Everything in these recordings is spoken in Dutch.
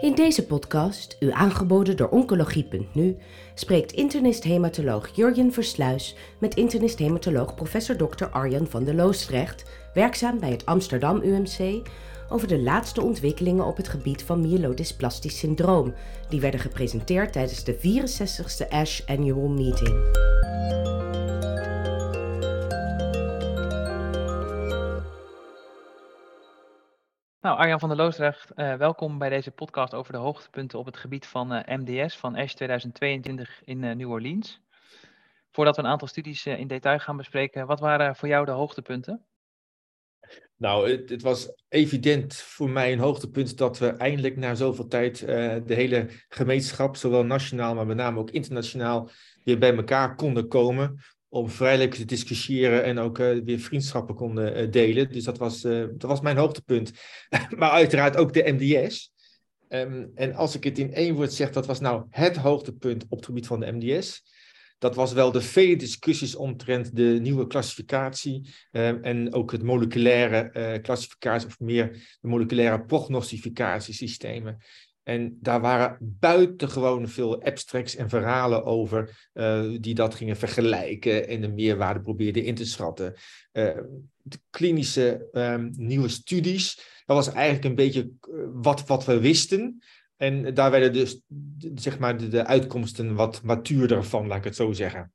In deze podcast, u aangeboden door Oncologie.nu, spreekt internist-hematoloog Jurjen Versluis met internist-hematoloog professor Dr. Arjan van der Loosdrecht, werkzaam bij het Amsterdam UMC, over de laatste ontwikkelingen op het gebied van myelodysplastic syndroom, die werden gepresenteerd tijdens de 64ste ASH Annual Meeting. Nou, Arjan van der Loosdrecht, uh, welkom bij deze podcast over de hoogtepunten op het gebied van uh, MDS van ASH 2022 in uh, New Orleans. Voordat we een aantal studies in detail gaan bespreken, wat waren voor jou de hoogtepunten? Nou, het, het, was evident voor mij een hoogtepunt dat we eindelijk na zoveel tijd de hele gemeenschap, zowel nationaal, maar met name ook internationaal, weer bij elkaar konden komen om vrijelijk te discussiëren en ook uh, weer vriendschappen konden uh, delen. Dus dat was, uh, dat was mijn hoogtepunt. maar uiteraard ook de MDS. Um, en als ik het in één woord zeg, dat was nou het hoogtepunt op het gebied van de MDS. Dat was wel de vele discussies omtrent de nieuwe klassificatie um, en ook het moleculaire klassificatie, of meer de moleculaire prognostificatiesystemen. En daar waren buitengewoon veel abstracts en verhalen over uh, die dat gingen vergelijken en de meerwaarde probeerden in te schatten. Uh, de klinische um, nieuwe studies, dat was eigenlijk een beetje eh, wat, wat we wisten. En daar werden dus zeg maar, de, de uitkomsten wat matuurder van, laat ik het zo zeggen.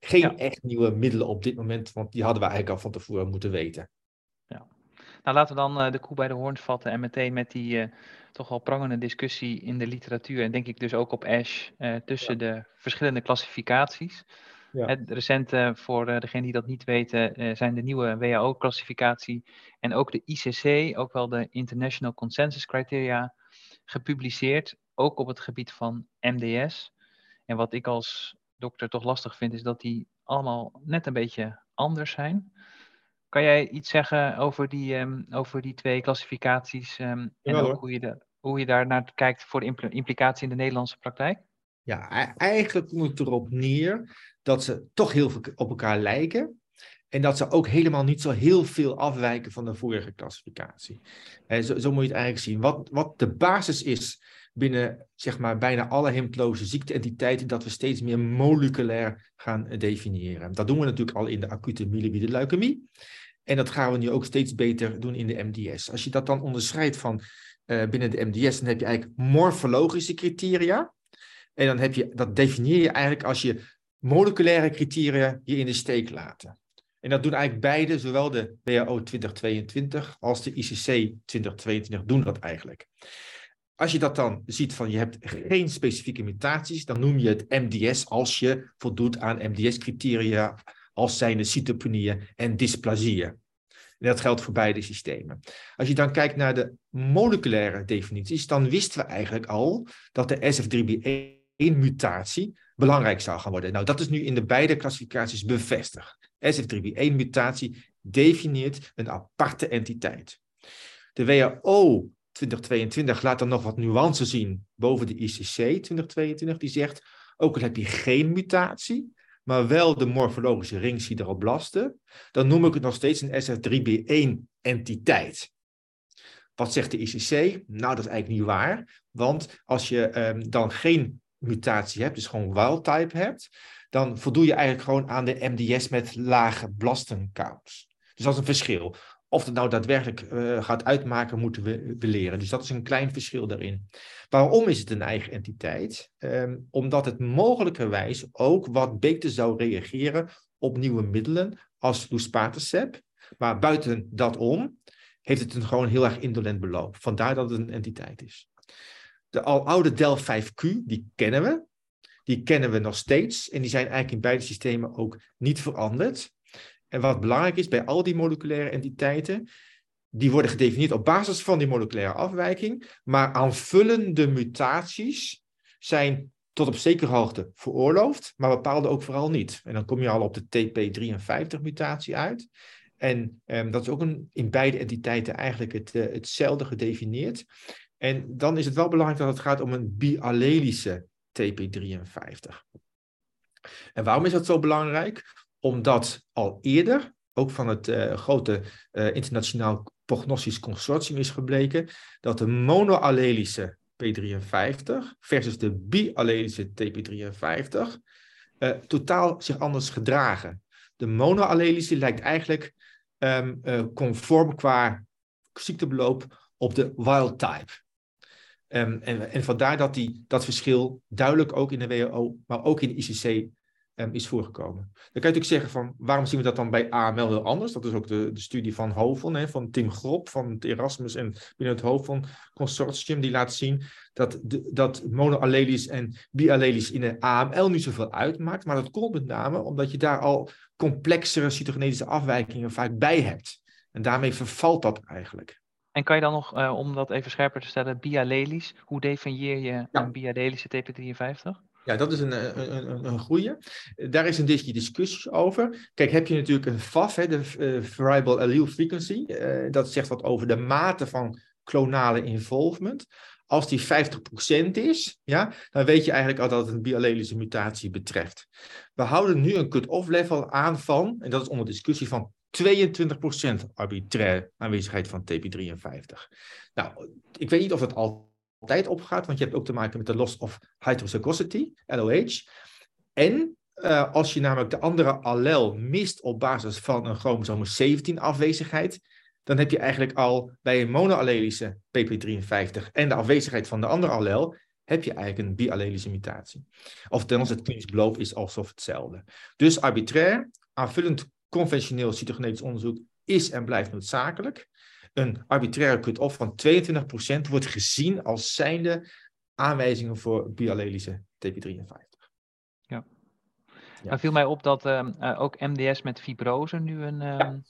Geen ja. echt nieuwe middelen op dit moment, want die hadden we eigenlijk al van tevoren moeten weten. Ja. Nou, laten we dan uh, de koe bij de hoorns vatten en meteen met die toch wel prangende discussie in de literatuur en denk ik dus ook op ASH uh, tussen ja. de verschillende klassificaties. Ja. Het recente, voor degenen die dat niet weten, zijn de nieuwe WHO-klassificatie en ook de ICC, ook wel de International Consensus Criteria, gepubliceerd, ook op het gebied van MDS. En wat ik als dokter toch lastig vind, is dat die allemaal net een beetje anders zijn. Kan jij iets zeggen over die, um, over die twee klassificaties um, en ja, ook hoe je, de, hoe je daar naar kijkt voor de impl implicatie in de Nederlandse praktijk? Ja, eigenlijk komt het erop neer dat ze toch heel veel op elkaar lijken. En dat ze ook helemaal niet zo heel veel afwijken van de vorige klassificatie. Zo, zo moet je het eigenlijk zien. Wat, wat de basis is binnen zeg maar, bijna alle hemiploze ziekteentiteiten, dat we steeds meer moleculair gaan definiëren. Dat doen we natuurlijk al in de acute myeloïde leukemie. En dat gaan we nu ook steeds beter doen in de MDS. Als je dat dan onderscheidt van uh, binnen de MDS, dan heb je eigenlijk morfologische criteria. En dan heb je, dat definieer je eigenlijk als je moleculaire criteria je in de steek laten. En dat doen eigenlijk beide, zowel de WHO 2022 als de ICC 2022 doen dat eigenlijk. Als je dat dan ziet van je hebt geen specifieke mutaties, dan noem je het MDS als je voldoet aan MDS-criteria als zijnde cytopenieën en dysplasieën. En dat geldt voor beide systemen. Als je dan kijkt naar de moleculaire definities, dan wisten we eigenlijk al dat de SF3B1-mutatie belangrijk zou gaan worden. Nou, dat is nu in de beide klassificaties bevestigd. SF3B1-mutatie definieert een aparte entiteit. De WHO 2022 laat dan nog wat nuance zien boven de ICC 2022, die zegt, ook al heb je geen mutatie, maar wel de morfologische ringsideroblasten, dan noem ik het nog steeds een SF3B1-entiteit. Wat zegt de ICC? Nou, dat is eigenlijk niet waar, want als je um, dan geen mutatie hebt, dus gewoon wild type hebt, dan voldoe je eigenlijk gewoon aan de MDS met lage blastencounts. Dus dat is een verschil. Of het nou daadwerkelijk uh, gaat uitmaken, moeten we, we, leren. Dus dat is een klein verschil daarin. Waarom is het een eigen entiteit? Um, omdat het mogelijkerwijs ook wat beter zou reageren op nieuwe middelen als luspatercept. Maar buiten dat om heeft het een gewoon heel erg indolent beloop. Vandaar dat het een entiteit is. De aloude DEL5Q, die kennen we. Die kennen we nog steeds. En die zijn eigenlijk in beide systemen ook niet veranderd. En wat belangrijk is bij al die moleculaire entiteiten, die worden gedefinieerd op basis van die moleculaire afwijking, maar aanvullende mutaties zijn tot op zekere hoogte veroorloofd, maar bepaalde ook vooral niet. En dan kom je al op de TP53-mutatie uit. En um, dat is ook een, in beide entiteiten eigenlijk het, uh, hetzelfde gedefinieerd. En dan is het wel belangrijk dat het gaat om een biallelische TP53. En waarom is dat zo belangrijk? Omdat al eerder, ook van het uh, grote uh, internationaal prognostisch consortium is gebleken, dat de monoallelische P53 versus de biallelische TP53 uh, totaal zich anders gedragen. De monoallelische lijkt eigenlijk uh, conform qua ziektebeloop op de wild type. Um, en, en vandaar dat die, dat verschil duidelijk ook in de WHO, maar ook in de ICC um, is voorgekomen. Dan kan je natuurlijk zeggen van waarom zien we dat dan bij AML heel anders? Dat is ook de, de studie van Hoven, hè, van Tim Grop, van het Erasmus en binnen het Hoven Consortium, die laat zien dat, de, dat monoallelisch en biallelisch in de AML niet zoveel uitmaakt. Maar dat komt met name omdat je daar al complexere cytogenetische afwijkingen vaak bij hebt. En daarmee vervalt dat eigenlijk. En kan je dan nog, uh, om dat even scherper te stellen, biallelisch, hoe definieer je ja. een biallelische TP53? Ja, dat is een, een, een, een goede. Daar is een discussie over. Kijk, heb je natuurlijk een FAF, hè, de uh, Variable Allele Frequency. Uh, dat zegt wat over de mate van klonale involvement. Als die 50% is, ja, dan weet je eigenlijk al dat het een biallelische mutatie betreft. We houden nu een cut-off level aan van, en dat is onder discussie, van 22% arbitraire aanwezigheid van TP53. Nou, ik weet niet of het al altijd opgaat, want je hebt ook te maken met de loss of heterozygosity, LOH. En uh, als je namelijk de andere allel mist op basis van een chromosoom 17 afwezigheid, dan heb je eigenlijk al bij een monoallelische PP53 en de afwezigheid van de andere allel, heb je eigenlijk een biallelische mutatie. Oftewel, het klinisch is alsof hetzelfde. Dus arbitrair, aanvullend conventioneel cytogenetisch onderzoek is en blijft noodzakelijk een arbitraire cut-off van 22% wordt gezien als zijnde aanwijzingen voor biallelische TP53. Ja. ja. viel mij op dat uh, uh, ook MDS met fibrose nu een, een,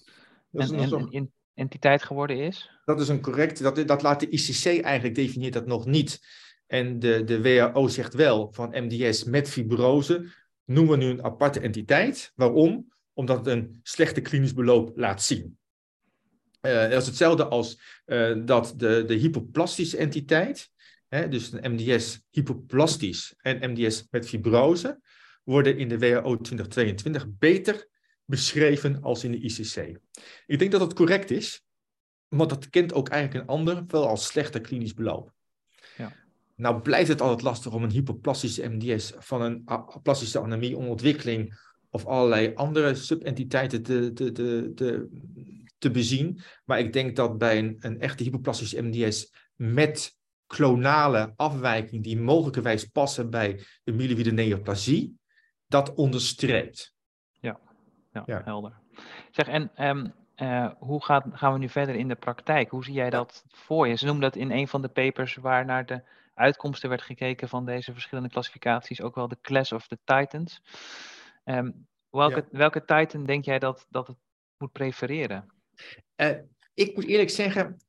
een, een, entiteit geworden is. Dat is een correct, dat, dat laat de ICC eigenlijk, definieert dat nog niet. En de, de WHO zegt wel van MDS met fibrose noemen we nu een aparte entiteit. Waarom? Omdat het een slechte klinisch beloop laat zien. Uh, dat is hetzelfde als uh, dat de, de hypoplastische entiteit, hè, dus een MDS hypoplastisch en MDS met fibrose, worden in de WHO 2022 beter beschreven als in de ICC. Ik denk dat dat correct is, want dat kent ook eigenlijk een ander, wel als slechter klinisch beloop. Ja. Nou blijft het altijd lastig om een hypoplastische MDS van een plastische anemie, ontwikkeling of allerlei andere subentiteiten te, te, te, te te bezien. Maar ik denk dat bij een, een echte hypoplastische MDS met klonale afwijking die mogelijkerwijs passen bij de myeloïde neoplasie, dat onderstreept. Ja, ja, ja. helder. Zeg, en um, uh, hoe gaat, gaan we nu verder in de praktijk? Hoe zie jij dat voor je? Ze noemen dat in een van de papers waar naar de uitkomsten werd gekeken van deze verschillende klassificaties, ook wel de Class of the Titans. Um, welke, ja. welke Titan denk jij dat, dat het moet prefereren? Uh, ik moet eerlijk zeggen,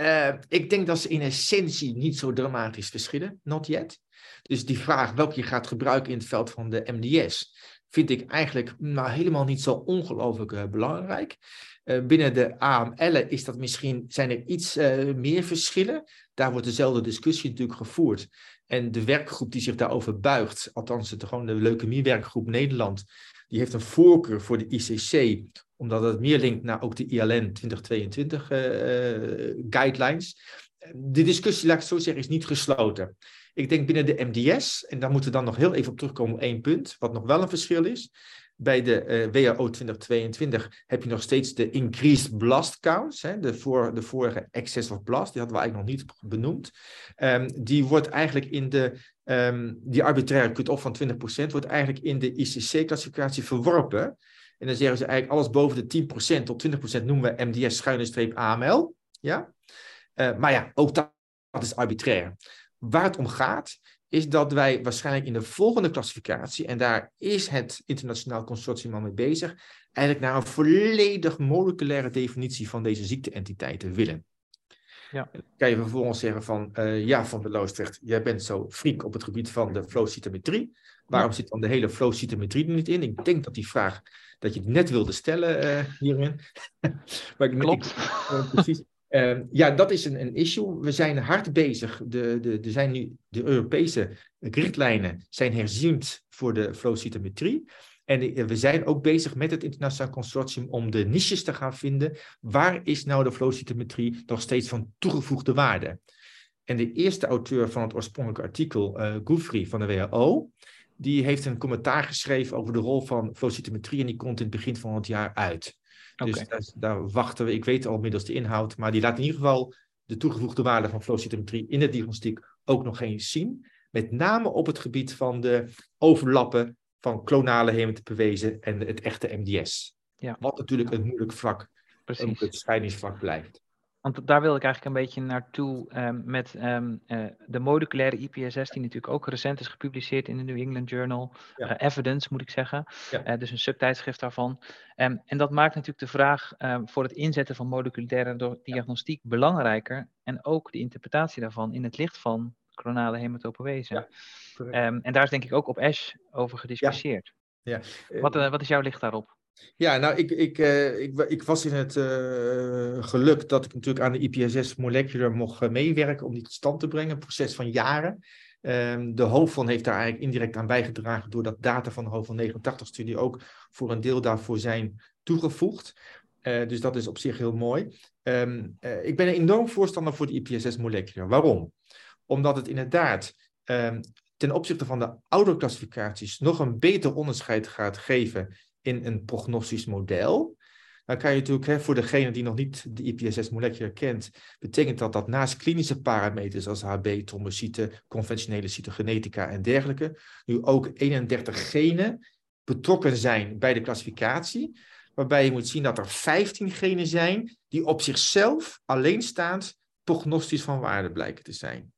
uh, ik denk dat ze in essentie niet zo dramatisch verschillen, not yet. Dus die vraag welke je gaat gebruiken in het veld van de MDS, vind ik eigenlijk nou, helemaal niet zo ongelooflijk uh, belangrijk. binnen de AML is dat misschien, zijn er iets meer verschillen. Daar wordt dezelfde discussie natuurlijk gevoerd. En de werkgroep die zich daarover buigt, althans de, gewoon de leukemiewerkgroep Nederland, die heeft een voorkeur voor de ICC, omdat het meer linkt naar ook de ILN 2022 uh, guidelines. De discussie, laat ik zo zeggen, is niet gesloten. Ik denk binnen de MDS, en daar moeten we dan nog heel even op terugkomen, één punt, wat nog wel een verschil is. Bij de uh, WHO 2022 heb je nog steeds de increased blast counts. Hè, de, voor, de vorige excess of blast, die hadden we eigenlijk nog niet benoemd. Um, die wordt eigenlijk in de, um, die arbitraire cut-off van 20% wordt eigenlijk in de ICC-classificatie verworpen. En dan zeggen ze eigenlijk alles boven de 10% tot 20% noemen we MDS schuine streep AML. Ja? Uh, maar ja, ook dat, dat is arbitrair. Waar het om gaat, is dat wij waarschijnlijk in de volgende klassificatie, en daar is het internationaal consortium al mee bezig, eigenlijk naar een volledig moleculaire definitie van deze ziekteentiteiten willen. Ja. Dan kan je vervolgens zeggen van, uh, ja, Van de Loosdrecht, jij bent zo freak op het gebied van de flowcytometrie. Waarom zit dan de hele flowcytometrie er niet in? Ik denk dat die vraag, dat je het net wilde stellen uh, hierin. maar ik, Klopt. Ik, uh, precies. Uh, ja, dat is een, een issue. We zijn hard bezig. De, de, de, zijn nu, de Europese richtlijnen zijn herziend voor de flowcytometrie. En we zijn ook bezig met het internationaal consortium om de niches te gaan vinden. Waar is nou de flowcytometrie nog steeds van toegevoegde waarde? En de eerste auteur van het oorspronkelijke artikel, uh, Gouffry van de WHO, die heeft een commentaar geschreven over de rol van flowcytometrie en die komt in het begin van het jaar uit. Dus daar, daar, wachten we, ik weet al inmiddels de inhoud, maar die laat in ieder geval de toegevoegde waarde van flowcytometrie in de diagnostiek ook nog eens zien. Met name op het gebied van de overlappen van klonale hematopoëse en het echte MDS. Ja. Wat natuurlijk een moeilijk vlak, Precies. een scheidingsvlak blijft. Want daar wil ik eigenlijk een beetje naartoe um, met um, uh, de moleculaire IPSS, die natuurlijk ook recent is gepubliceerd in de New England Journal. Ja. Uh, Evidence, moet ik zeggen. Ja. Uh, dus een subtijdschrift daarvan. Um, en dat maakt natuurlijk de vraag voor het inzetten van moleculaire diagnostiek ja. belangrijker. En ook de interpretatie daarvan in het licht van coronale hematopoëse. en daar is denk ik ook op ASH over gediscussieerd. Ja. Wat, wat is jouw licht daarop? Ja, nou, ik, ik, uh, ik, ik was in het uh, geluk dat ik natuurlijk aan de IPSS Molecular mocht uh, meewerken om die tot stand te brengen. Een proces van jaren. Um, de HOVON heeft daar eigenlijk indirect aan bijgedragen doordat data van de HOVON 89-studie ook voor een deel daarvoor zijn toegevoegd. dus dat is op zich heel mooi. Um, ik ben een enorm voorstander voor de IPSS Molecular. Waarom? Omdat het inderdaad um, ten opzichte van de oude klassificaties nog een beter onderscheid gaat geven in een prognostisch model. Dan kan je natuurlijk, hè, voor degene die nog niet de IPSS molecular kent, betekent dat dat naast klinische parameters als HB, trombocyten, conventionele cytogenetica en dergelijke, nu ook 31 genen betrokken zijn bij de klassificatie. Waarbij je moet zien dat er 15 genen zijn die op zichzelf alleenstaand prognostisch van waarde blijken te zijn.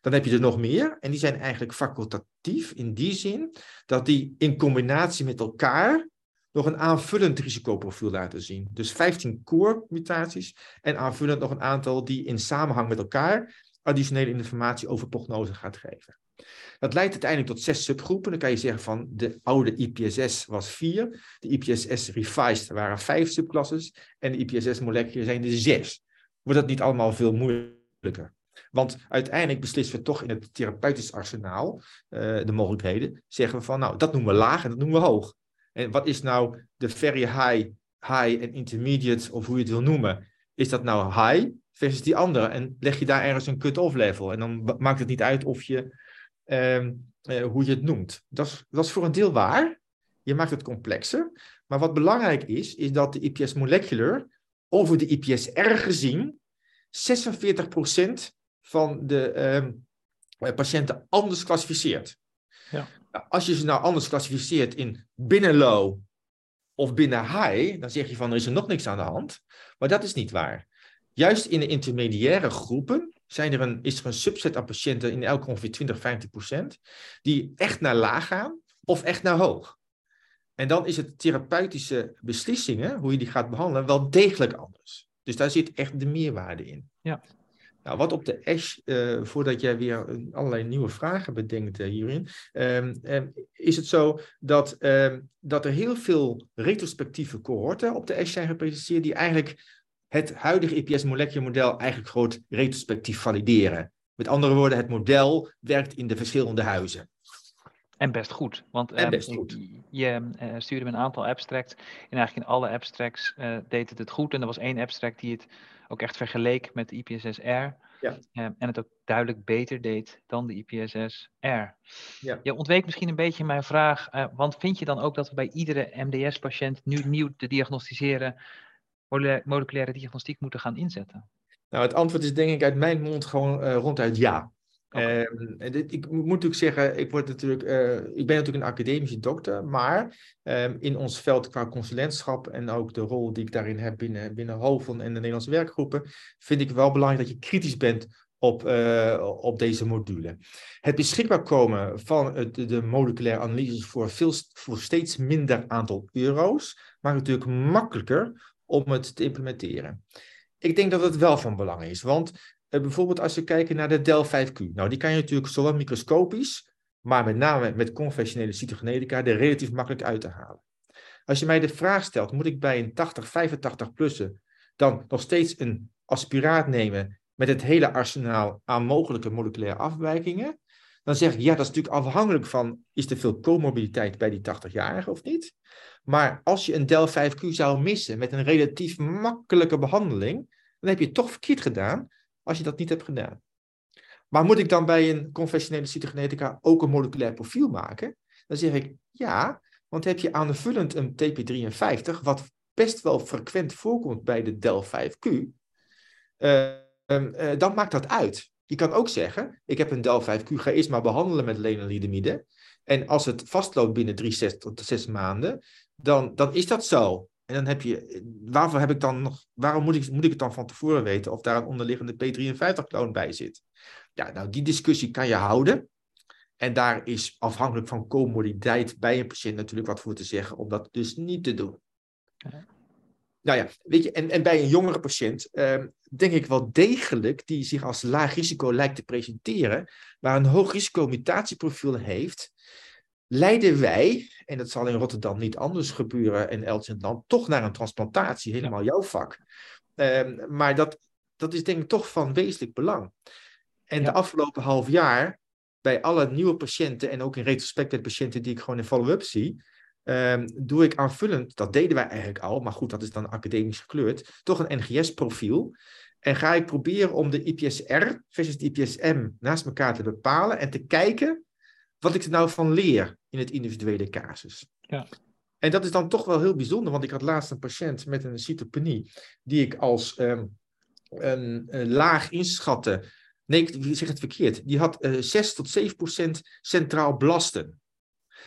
Dan heb je er nog meer en die zijn eigenlijk facultatief in die zin dat die in combinatie met elkaar nog een aanvullend risicoprofiel laten zien. Dus 15 core mutaties en aanvullend nog een aantal die in samenhang met elkaar additionele informatie over prognose gaat geven. Dat leidt uiteindelijk tot zes subgroepen. Dan kan je zeggen van de oude IPSS was vier, de IPSS revised waren vijf subclasses en de IPSS molecular zijn er zes. Wordt dat niet allemaal veel moeilijker? Want uiteindelijk beslissen we toch in het therapeutisch arsenaal, uh, de mogelijkheden, zeggen we van nou, dat noemen we laag en dat noemen we hoog. En wat is nou de very high, high en intermediate, of hoe je het wil noemen? Is dat nou high versus die andere? En leg je daar ergens een cut-off level? En dan maakt het niet uit of je, ehm, eh, hoe je het noemt. Dat is, voor een deel waar. Je maakt het complexer. Maar wat belangrijk is, is dat de IPS molecular over de IPSR gezien 46% van de ehm, eh, patiënten anders klassificeert. Ja. Als je ze nou anders klassificeert in binnen low of binnen high, dan zeg je van er is er nog niks aan de hand. Maar dat is niet waar. Juist in de intermediaire groepen zijn er een, is er een subset aan patiënten, in elk ongeveer 20, 50 procent, die echt naar laag gaan of echt naar hoog. En dan is het therapeutische beslissingen, hoe je die gaat behandelen, wel degelijk anders. Dus daar zit echt de meerwaarde in. Ja. Nou, wat op de Ash, uh, voordat jij weer allerlei nieuwe vragen bedenkt uh, hierin, um, um, is het zo dat, um, dat er heel veel retrospectieve cohorten op de Ash zijn gepresenteerd die eigenlijk het huidige EPS-molecular model eigenlijk groot retrospectief valideren. Met andere woorden, het model werkt in de verschillende huizen. En best goed. Want en best goed. je uh, stuurde me een aantal abstracts. En eigenlijk in alle abstracts deed het het goed. En er was één abstract die het ook echt vergeleek met de IPSS-R. Ja. Eh, en het ook duidelijk beter deed dan de IPSS-R. Ja. Je ontweek misschien een beetje mijn vraag, uh, want vind je dan ook dat we bij iedere MDS-patiënt nu nieuw te diagnosticeren moleculaire diagnostiek moeten gaan inzetten? Nou, het antwoord is denk ik uit mijn mond gewoon uh, ronduit ja. Ehm, ik moet natuurlijk zeggen, ik, word natuurlijk, uh, ik ben natuurlijk een academische dokter, maar um, in ons veld qua consulentschap en ook de rol die ik daarin heb binnen, binnen HOVON en de Nederlandse werkgroepen, vind ik wel belangrijk dat je kritisch bent op, uh, op deze module. Het beschikbaar komen van de, moleculaire analyses voor, veel, voor steeds minder aantal euro's maakt het natuurlijk makkelijker om het te implementeren. Ik denk dat het wel van belang is, want bijvoorbeeld als we kijken naar de DEL5Q. Nou, die kan je natuurlijk zowel microscopisch, maar met name met conventionele cytogenetica er relatief makkelijk uit te halen. Als je mij de vraag stelt, moet ik bij een 80, 85-plussen dan nog steeds een aspiraat nemen met het hele arsenaal aan mogelijke moleculaire afwijkingen? Dan zeg ik, ja, dat is natuurlijk afhankelijk van, is er veel comorbiditeit bij die 80-jarige of niet? Maar als je een DEL5Q zou missen met een relatief makkelijke behandeling, dan heb je het toch verkeerd gedaan als je dat niet hebt gedaan. Maar moet ik dan bij een conventionele cytogenetica ook een moleculair profiel maken? Dan zeg ik ja, want heb je aanvullend een TP53, wat best wel frequent voorkomt bij de DEL5Q, uh, uh, dan maakt dat uit. Je kan ook zeggen, ik heb een DEL5Q, ga eerst maar behandelen met lenalidomide. En als het vastloopt binnen drie zes tot zes maanden, dan, dan is dat zo. En dan heb je, waarvoor heb ik dan nog, waarom moet ik, moet ik het dan van tevoren weten of daar een onderliggende P53-kloon bij zit? Ja, nou, die discussie kan je houden. En daar is afhankelijk van comorbiditeit bij een patiënt natuurlijk wat voor te zeggen om dat dus niet te doen. Nou ja, weet je, en, en bij een jongere patiënt ehm, denk ik wel degelijk die zich als laag risico lijkt te presenteren, waar een hoog risico mutatieprofiel heeft, leiden wij, en dat zal in Rotterdam niet anders gebeuren en elders in het land, toch naar een transplantatie, helemaal jouw vak. Ehm, maar dat, dat is denk ik toch van wezenlijk belang. En de afgelopen half jaar, bij alle nieuwe patiënten en ook in retrospect met patiënten die ik gewoon in follow-up zie, um, doe ik aanvullend, dat deden wij eigenlijk al, maar goed, dat is dan academisch gekleurd, toch een NGS-profiel. En ga ik proberen om de IPSR versus de IPSM naast elkaar te bepalen en te kijken wat ik er nou van leer in het individuele casus. Ja. En dat is dan toch wel heel bijzonder, want ik had laatst een patiënt met een cytopenie, die ik als um, een, een, laag inschatte. Nee, ik zeg het verkeerd. Die had uh, eh, 6 tot 7 procent centraal blasten.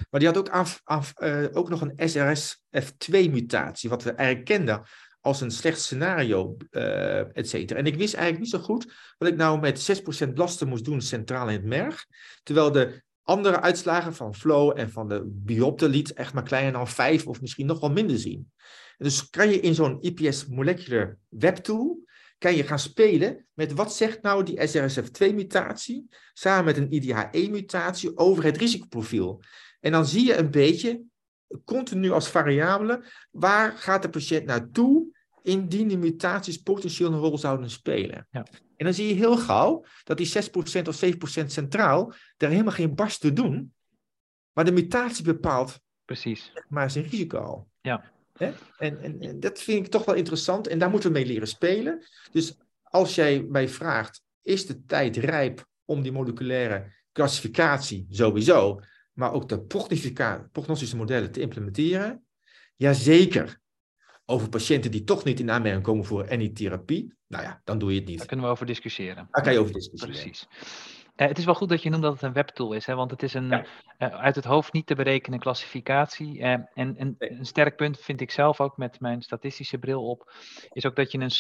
Maar die had ook, af, af, uh, ook nog een SRSF2-mutatie, wat we eigenlijk kenden als een slecht scenario, uh, et cetera. En ik wist eigenlijk niet zo goed wat ik nou met 6% blasten moest doen centraal in het merg. Terwijl de andere uitslagen van flow en van de biopte echt maar kleiner dan 5 of misschien nog wel minder zien. Dus kan je in zo'n IPS Molecular Web Tool kan je gaan spelen met wat zegt nou die SRSF2-mutatie samen met een IDH1-mutatie over het risicoprofiel. En dan zie je een beetje, continu als variabele, waar gaat de patiënt naartoe indien die mutaties potentieel een rol zouden spelen. Ja. En dan zie je heel gauw dat die 6% of 7% centraal daar helemaal geen barst te doen, maar de mutatie bepaalt Precies. maar zijn risico. Ja. En, en, en, dat vind ik toch wel interessant en daar moeten we mee leren spelen. Dus als jij mij vraagt, is de tijd rijp om die moleculaire klassificatie sowieso maar ook de prognostische modellen te implementeren? Jazeker. Over patiënten die toch niet in aanmerking komen voor any therapie, nou ja, dan doe je het niet. Daar kunnen we over discussiëren. Daar kan je over discussiëren. Precies. Uh, het is wel goed dat je noemt dat het een webtool is, hè, want het is een uh, uit het hoofd niet te berekenen klassificatie. Uh, en, en een sterk punt vind ik zelf ook met mijn statistische bril op, is ook dat je een,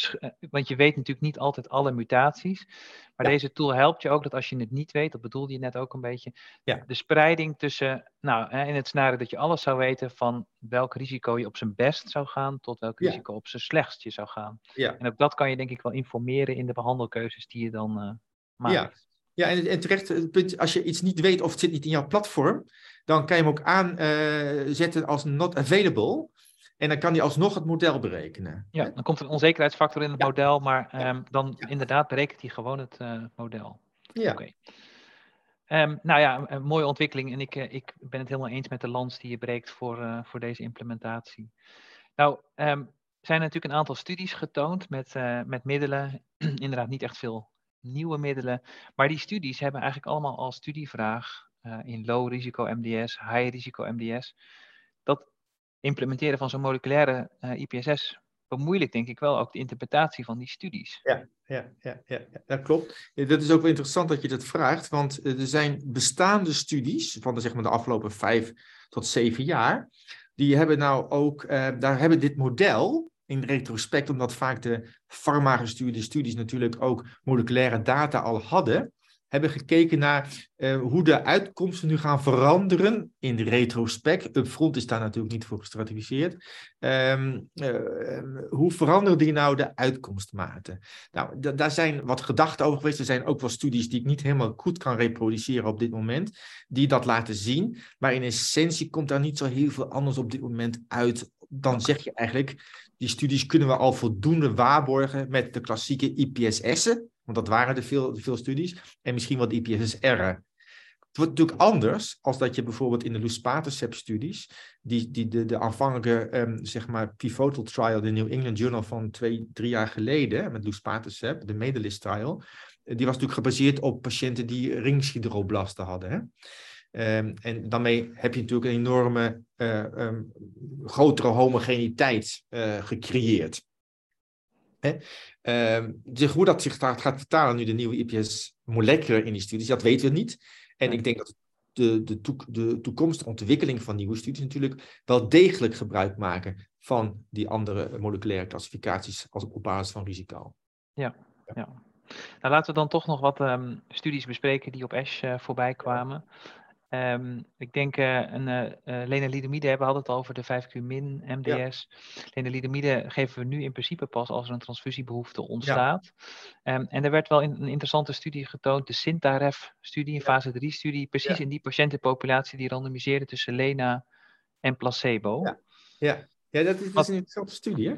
want je weet natuurlijk niet altijd alle mutaties, maar deze tool helpt je ook dat als je het niet weet, dat bedoelde je net ook een beetje, ja. de spreiding tussen, nou, in het scenario dat je alles zou weten van welk risico je op zijn best zou gaan, tot welk risico op zijn slechtst je zou gaan. En ook dat kan je denk ik wel informeren in de behandelkeuzes die je dan maakt. Ja. En, en terecht, het punt, als je iets niet weet of het zit niet in jouw platform, dan kan je hem ook aanzetten uh, als not available. En dan kan hij alsnog het model berekenen. Ja, dan komt er een onzekerheidsfactor in het model, maar um, dan ja. inderdaad berekent hij gewoon het uh, model. Ja. Okay. Um, nou ja, een mooie ontwikkeling. En ik, uh, ik ben het helemaal eens met de lans die je breekt voor, uh, voor deze implementatie. Nou, um, zijn er natuurlijk een aantal studies getoond met, met middelen. inderdaad niet echt veel nieuwe middelen. Maar die studies hebben eigenlijk allemaal als studievraag uh, in low risico MDS, high risico MDS, dat implementeren van zo'n moleculaire uh, IPSS bemoeilijkt denk ik wel ook de interpretatie van die studies. Ja, ja, ja, ja, dat klopt. Dat is ook wel interessant dat je dat vraagt, want eh, er zijn bestaande studies van de, zeg maar, de afgelopen vijf tot zeven jaar, die hebben nou ook, daar hebben dit model in retrospect, omdat vaak de farma-gestuurde studies natuurlijk ook moleculaire data al hadden, hebben gekeken naar uh, hoe de uitkomsten nu gaan veranderen in de retrospect. Upfront is daar natuurlijk niet voor gestratificeerd. Um, uh, hoe veranderen die nou de uitkomstmaten? Nou, daar zijn wat gedachten over geweest. Er zijn ook wel studies die ik niet helemaal goed kan reproduceren op dit moment, die dat laten zien. Maar in essentie komt daar niet zo heel veel anders op dit moment uit. Dan zeg je eigenlijk, die studies kunnen we al voldoende waarborgen met de klassieke IPSS'en, want dat waren er veel, veel studies, en misschien wat IPSSR'en. Het wordt natuurlijk anders als dat je bijvoorbeeld in de luspatercept-studies, die, die de, de aanvankelijke um, zeg maar pivotal trial, de New England Journal van twee, drie jaar geleden, met luspatercept, de Medalist trial, die was natuurlijk gebaseerd op patiënten die ringsideroblasten hadden. Hè? Um, en daarmee heb je natuurlijk een enorme, uh, um, grotere homogeniteit uh, gecreëerd. Hè? Um, dus hoe dat zich gaat vertalen nu de nieuwe IPS molecular in die studies, dat weten we niet. En ik denk dat de, de, toek, de toekomstige ontwikkeling van nieuwe studies natuurlijk wel degelijk gebruik maken van die andere moleculaire klassificaties als op basis van risico. Ja, ja. Nou, laten we dan toch nog wat um, studies bespreken die op ASH uh, voorbij kwamen. Um, ik denk uh, een uh, lenalidomide, we hadden het al over de 5Q-min MDS. Ja. Lenalidomide geven we nu in principe pas als er een transfusiebehoefte ontstaat. Ja. Um, en er werd wel in, een interessante studie getoond, de Sintaref-studie, een fase 3-studie, precies in die patiëntenpopulatie die randomiseerde tussen Lena en placebo. Ja, ja. ja dat, is, dat is een interessante studie, hè?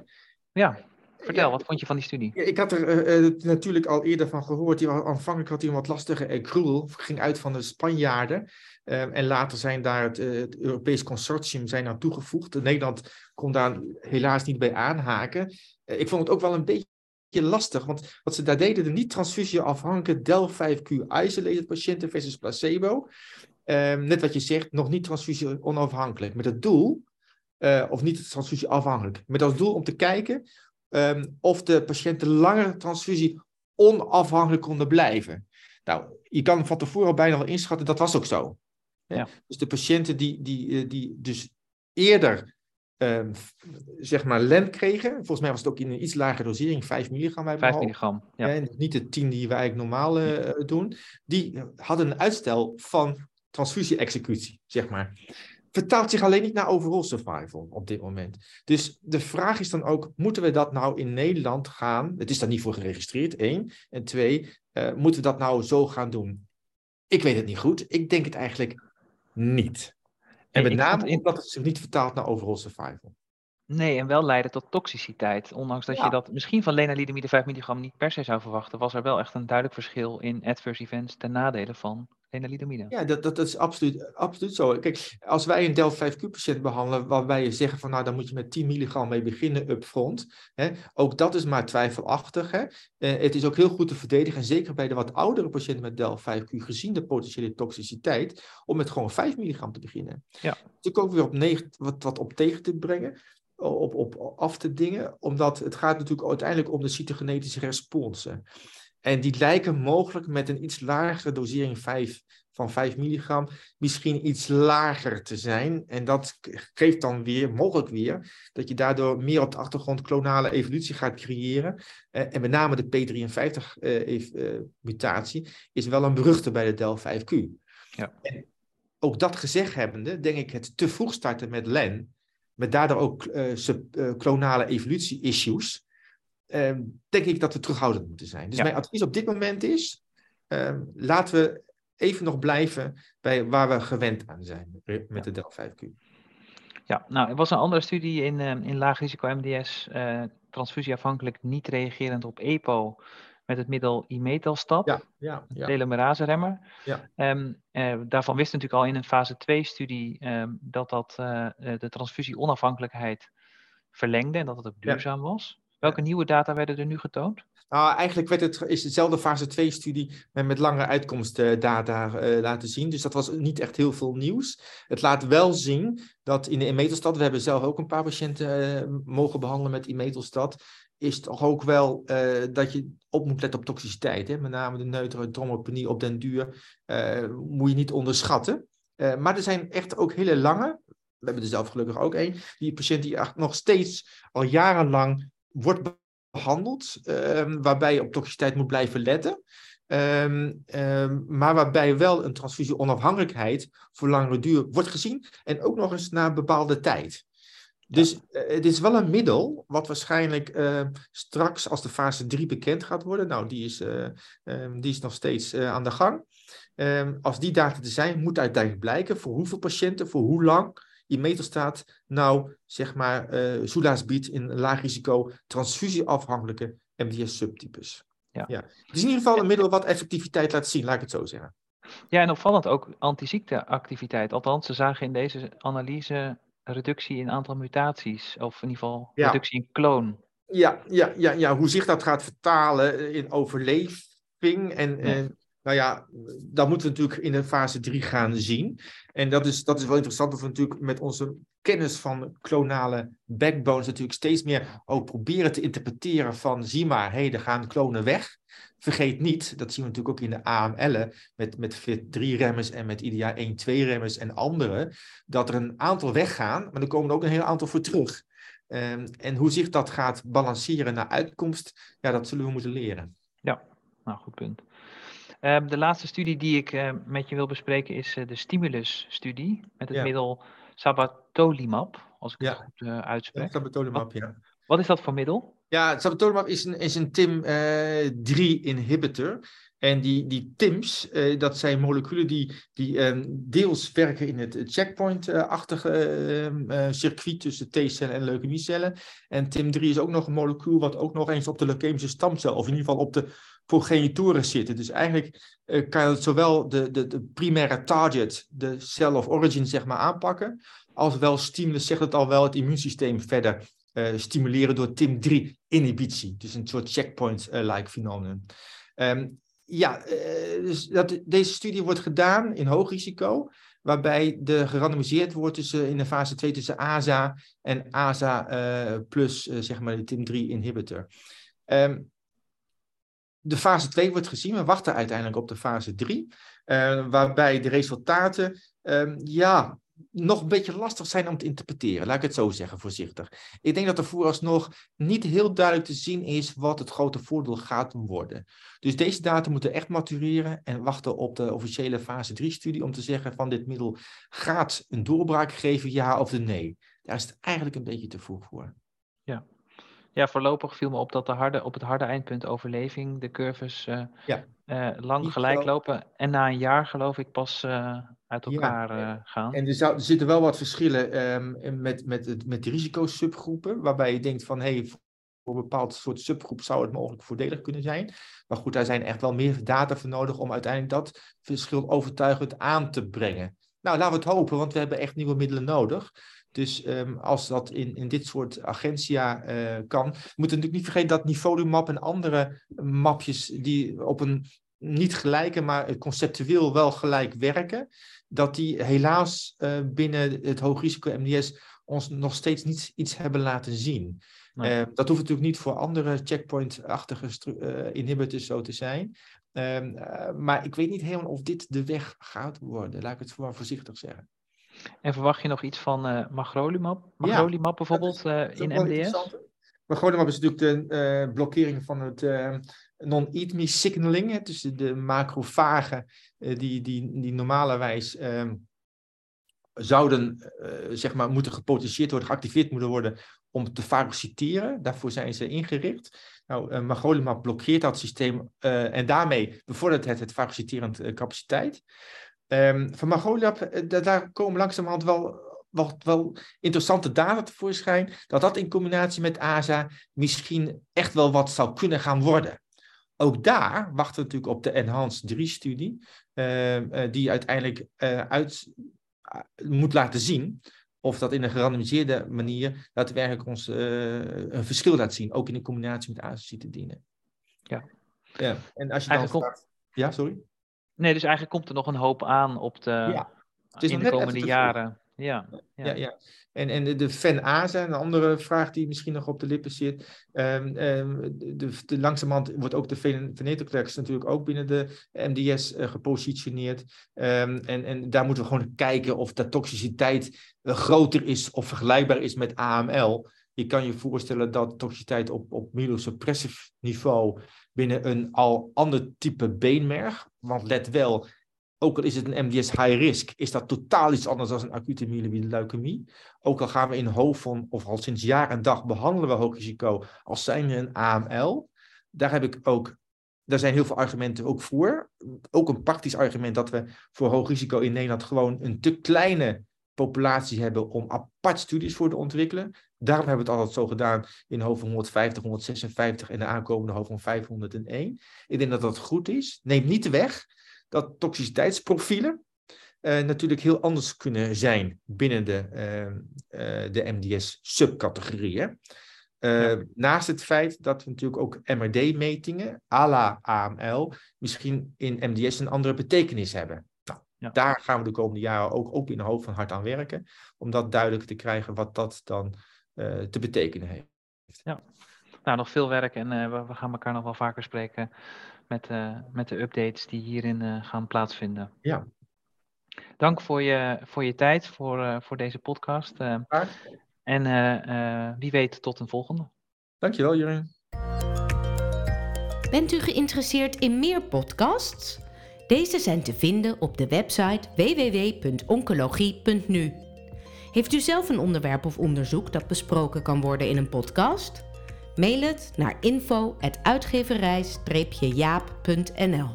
Ja, Vertel, wat vond je van die studie? Ik had er uh, natuurlijk al eerder van gehoord. Die, aanvankelijk had hij een wat lastige accrual. Ging uit van de Spanjaarden. Uh, en later zijn daar het, uh, het Europees Consortium zijn aan toegevoegd. Nederland kon daar helaas niet bij aanhaken. ik vond het ook wel een beetje lastig. Want wat ze daar deden, de niet-transfusieafhankelijke DEL5Q isolated patiënten versus placebo. Ehm, net wat je zegt, nog niet transfusie onafhankelijk. Met het doel, of niet transfusie afhankelijk. Met als doel om te kijken um, of de patiënten langer transfusie onafhankelijk konden blijven. Nou, je kan van tevoren al bijna wel inschatten, dat was ook zo. Ja. Dus de patiënten die, die, eh, die dus eerder um, zeg maar LEN kregen, volgens mij was het ook in een iets lagere dosering, 5 milligram. 5 milligram, ja. En niet de 10 die wij eigenlijk normaal uh, doen, die hadden een uitstel van transfusie-executie, zeg maar vertaalt zich alleen niet naar overall survival op dit moment. Dus de vraag is dan ook, moeten we dat nou in Nederland gaan? Het is daar niet voor geregistreerd, één. En twee, uh, moeten we dat nou zo gaan doen? Ik weet het niet goed. Ik denk het eigenlijk niet. En met name omdat het zich niet vertaalt naar overall survival. Nee, en wel leiden tot toxiciteit. Ondanks dat je dat misschien van lenalidomide 5 milligram niet per se zou verwachten, was er wel echt een duidelijk verschil in adverse events ten nadele van lenalidomide. Ja, dat, dat, dat is absoluut, absoluut zo. Kijk, als wij een del 5Q-patiënt behandelen, waarbij je zeggen van nou, dan moet je met 10 milligram mee beginnen upfront. Hè, ook dat is maar twijfelachtig. Hè. Eh, het is ook heel goed te verdedigen, en zeker bij de wat oudere patiënten met del 5Q, gezien de potentiële toxiciteit, om met gewoon 5 milligram te beginnen. Ja. Dus ook weer op negen, wat, wat op tegen te brengen op, op af te dingen, omdat het gaat natuurlijk uiteindelijk om de cytogenetische responsen. En die lijken mogelijk met een iets lagere dosering 5, van 5 milligram misschien iets lager te zijn. En dat geeft dan weer, mogelijk weer, dat je daardoor meer op de achtergrond klonale evolutie gaat creëren. Eh, en met name de P53-mutatie eh, uh, is wel een beruchte bij de DEL5Q. Ja. En ook dat gezegd hebbende, denk ik het te vroeg starten met LEN met daardoor ook uh, klonale evolutie-issues, uh, denk ik dat we terughoudend moeten zijn. Dus mijn advies op dit moment is, uh, laten we even nog blijven bij waar we gewend aan zijn met de DEL5Q. Ja, nou, er was een andere studie in, in laag risico MDS, transfusieafhankelijk niet reagerend op EPO, met het middel imetelstat, ja, ja, ja. telomerase-remmer. Ja. Um, uh, daarvan wist natuurlijk al in een fase 2-studie um, ehm, dat dat uh, de transfusie-onafhankelijkheid verlengde en dat het ook duurzaam was. Welke nieuwe data werden er nu getoond? Nou, eigenlijk werd het, is hetzelfde fase 2-studie met, met langere uitkomstdata uh, laten zien. Dus dat was niet echt heel veel nieuws. Het laat wel zien dat in de imetelstat, we hebben zelf ook een paar patiënten mogen behandelen met imetelstat is toch ook wel dat je op moet letten op toxiciteit. Hè? Met name de neurotromopenie op den duur moet je niet onderschatten. Maar er zijn echt ook hele lange, we hebben er zelf gelukkig ook één, die patiënt die nog steeds al jarenlang wordt behandeld, ehm, waarbij je op toxiciteit moet blijven letten. Um, um, maar waarbij wel een transfusie onafhankelijkheid voor langere duur wordt gezien en ook nog eens na een bepaalde tijd. Dus uh, het is wel een middel wat waarschijnlijk uh, straks als de fase 3 bekend gaat worden. Nou, die is, uh, um, die is nog steeds aan de gang. Als die data er zijn, moet uiteindelijk blijken voor hoeveel patiënten, voor hoe lang imetelstat nou, zeg maar, soelaas biedt in laag risico transfusieafhankelijke MDS-subtypes. Ja. ja. Het is in ieder geval een middel wat effectiviteit laat zien, laat ik het zo zeggen. Ja, en opvallend ook antiziekteactiviteit. Althans, ze zagen in deze analyse reductie in aantal mutaties, of in ieder geval reductie in kloon. Ja, ja, ja, ja, hoe zich dat gaat vertalen in overleving. En, en nou ja, dat moeten we natuurlijk in de fase 3 gaan zien. En dat is, dat is wel interessant, dat we natuurlijk met onze kennis van klonale backbones natuurlijk steeds meer ook proberen te interpreteren van, zie maar, hé, hey, er gaan klonen weg. Vergeet niet, dat zien we natuurlijk ook in de AML'en met, met FIT3-remmers en met IDEA 1-2-remmers en andere, dat er een aantal weggaan, maar er komen er ook een heel aantal voor terug. Um, en hoe zich dat gaat balanceren naar uitkomst, ja, dat zullen we moeten leren. Ja, nou goed punt. Ehm, de laatste studie die ik uh, met je wil bespreken is uh, de Stimulus-studie met het ja. middel sabatolimab, als ik ja. het goed uh, uitspreek. Ja, sabatolimab, ja. Wat is dat voor middel? Ja, sabatolimab is een, is een TIM-3-inhibitor. En die, die TIMS, uh, dat zijn moleculen die, die um, deels werken in het checkpoint-achtige uh, circuit tussen T-cellen en leukemiecellen. En TIM3 is ook nog een molecuul wat ook nog eens op de leukemische stamcel, of in ieder geval op de progenitoren zitten. Dus eigenlijk kan je zowel de, de, de primaire target, de cell of origin, zeg maar, aanpakken, als wel stimulus, zegt het al wel, het immuunsysteem verder stimuleren door TIM3-inhibitie. Dus een soort checkpoint-like fenomeen. Um, ja, uh, dus dat, deze studie wordt gedaan in hoog risico, waarbij de gerandomiseerd wordt tussen, in de fase 2 tussen ASA en ASA plus, zeg maar, de TIM3-inhibitor. Um, de fase 2 wordt gezien, we wachten uiteindelijk op de fase 3, waarbij de resultaten, um, ja, nog een beetje lastig zijn om te interpreteren, laat ik het zo zeggen, voorzichtig. Ik denk dat er vooralsnog niet heel duidelijk te zien is wat het grote voordeel gaat worden. Dus deze data moeten echt matureren en wachten op de officiële fase 3-studie om te zeggen van dit middel gaat een doorbraak geven, ja of nee. Daar is het eigenlijk een beetje te vroeg voor. Ja, voorlopig viel me op dat de harde, op het harde eindpunt overleving de curves uh, ja. uh, lang gelijk lopen. En na een jaar geloof ik pas uh, uit elkaar ja. gaan. En er, zou, er, zitten wel wat verschillen um, met, met, met de risicosubgroepen. Waarbij je denkt van, hé, hey, voor een bepaald soort subgroep zou het mogelijk voordelig kunnen zijn. Maar goed, daar zijn echt wel meer data voor nodig om uiteindelijk dat verschil overtuigend aan te brengen. Nou, laten we het hopen, want we hebben echt nieuwe middelen nodig. Dus um, als dat in, in dit soort agentia uh, kan. We moeten natuurlijk niet vergeten dat Nivolumab en andere mapjes die op een niet gelijke, maar conceptueel wel gelijk werken, dat die helaas uh, binnen het hoogrisico MDS ons nog steeds niet iets hebben laten zien. Nee. Uh, dat hoeft natuurlijk niet voor andere checkpoint-achtige inhibitors zo te zijn. Uh, maar ik weet niet helemaal of dit de weg gaat worden. Laat ik het voor voorzichtig zeggen. En verwacht je nog iets van uh, magrolimab? Magrolimab ja, bijvoorbeeld uh, in MDS? Magrolimab is natuurlijk de uh, blokkering van het non-eat me signaling. Dus de macrofagen die, die, die normalerwijs ehm, zouden zeg maar, moeten gepotentieerd worden, geactiveerd moeten worden om te fagociteren. Daarvoor zijn ze ingericht. Nou, magrolimab blokkeert dat systeem en daarmee bevordert het het fagociterend capaciteit. Um, van Magoliab, eh, daar komen langzamerhand wel, wel, wel interessante data tevoorschijn. Dat dat in combinatie met ASA misschien echt wel wat zou kunnen gaan worden. Ook daar wachten we natuurlijk op de Enhanced 3-studie, uh, uh, die uiteindelijk uh, uit, moet laten zien of dat in een gerandomiseerde manier daadwerkelijk ons een verschil laat zien, ook in de combinatie met azacitidine. Ja. ja. En als je dan. Ja, sorry? Nee, dus eigenlijk komt er nog een hoop aan op de, ja. in de komende jaren. Ja, ja, ja. ja. En, en de FEN-ASA, een andere vraag die misschien nog op de lippen zit. Um, um, de, de, langzamerhand wordt ook de venetoclax natuurlijk ook binnen de MDS uh, eh, gepositioneerd. Um, en, en daar moeten we gewoon kijken of de toxiciteit uh, groter is of vergelijkbaar is met AML. Je kan je voorstellen dat toxiciteit op, op myelosuppressive niveau binnen een al ander type beenmerg. Want let wel, ook al is het een MDS high risk, is dat totaal iets anders dan een acute myeloïde leukemie. Ook al gaan we in hoofd of al sinds jaar en dag behandelen we hoog risico als zijn een AML. Daar heb ik ook, daar zijn heel veel argumenten ook voor. Ook een praktisch argument dat we voor hoog risico in Nederland gewoon een te kleine populatie hebben om apart studies voor te ontwikkelen. Daarom hebben we het altijd zo gedaan in hoofd 150, 156 en de aankomende hoofd van 501. Ik denk dat dat goed is. Neemt niet weg dat toxiciteitsprofielen uh, natuurlijk heel anders kunnen zijn binnen de, uh, uh, de MDS-subcategorieën. Naast het feit dat we natuurlijk ook MRD-metingen, à la AML, misschien in MDS een andere betekenis hebben. Nou, Daar gaan we de komende jaren ook, ook in de hoofd van hard aan werken, om dat duidelijk te krijgen wat dat dan te betekenen heeft. Ja, nou, nog veel werk en we, we, gaan elkaar nog wel vaker spreken met, met de updates die hierin gaan plaatsvinden. Ja. Dank voor je, voor je tijd, voor, voor deze podcast. En uh, wie weet tot een volgende. Dankjewel, Jurgen. Bent u geïnteresseerd in meer podcasts? Deze zijn te vinden op de website www.oncologie.nu. Heeft u zelf een onderwerp of onderzoek dat besproken kan worden in een podcast? Mail het naar info.uitgeverij-jaap.nl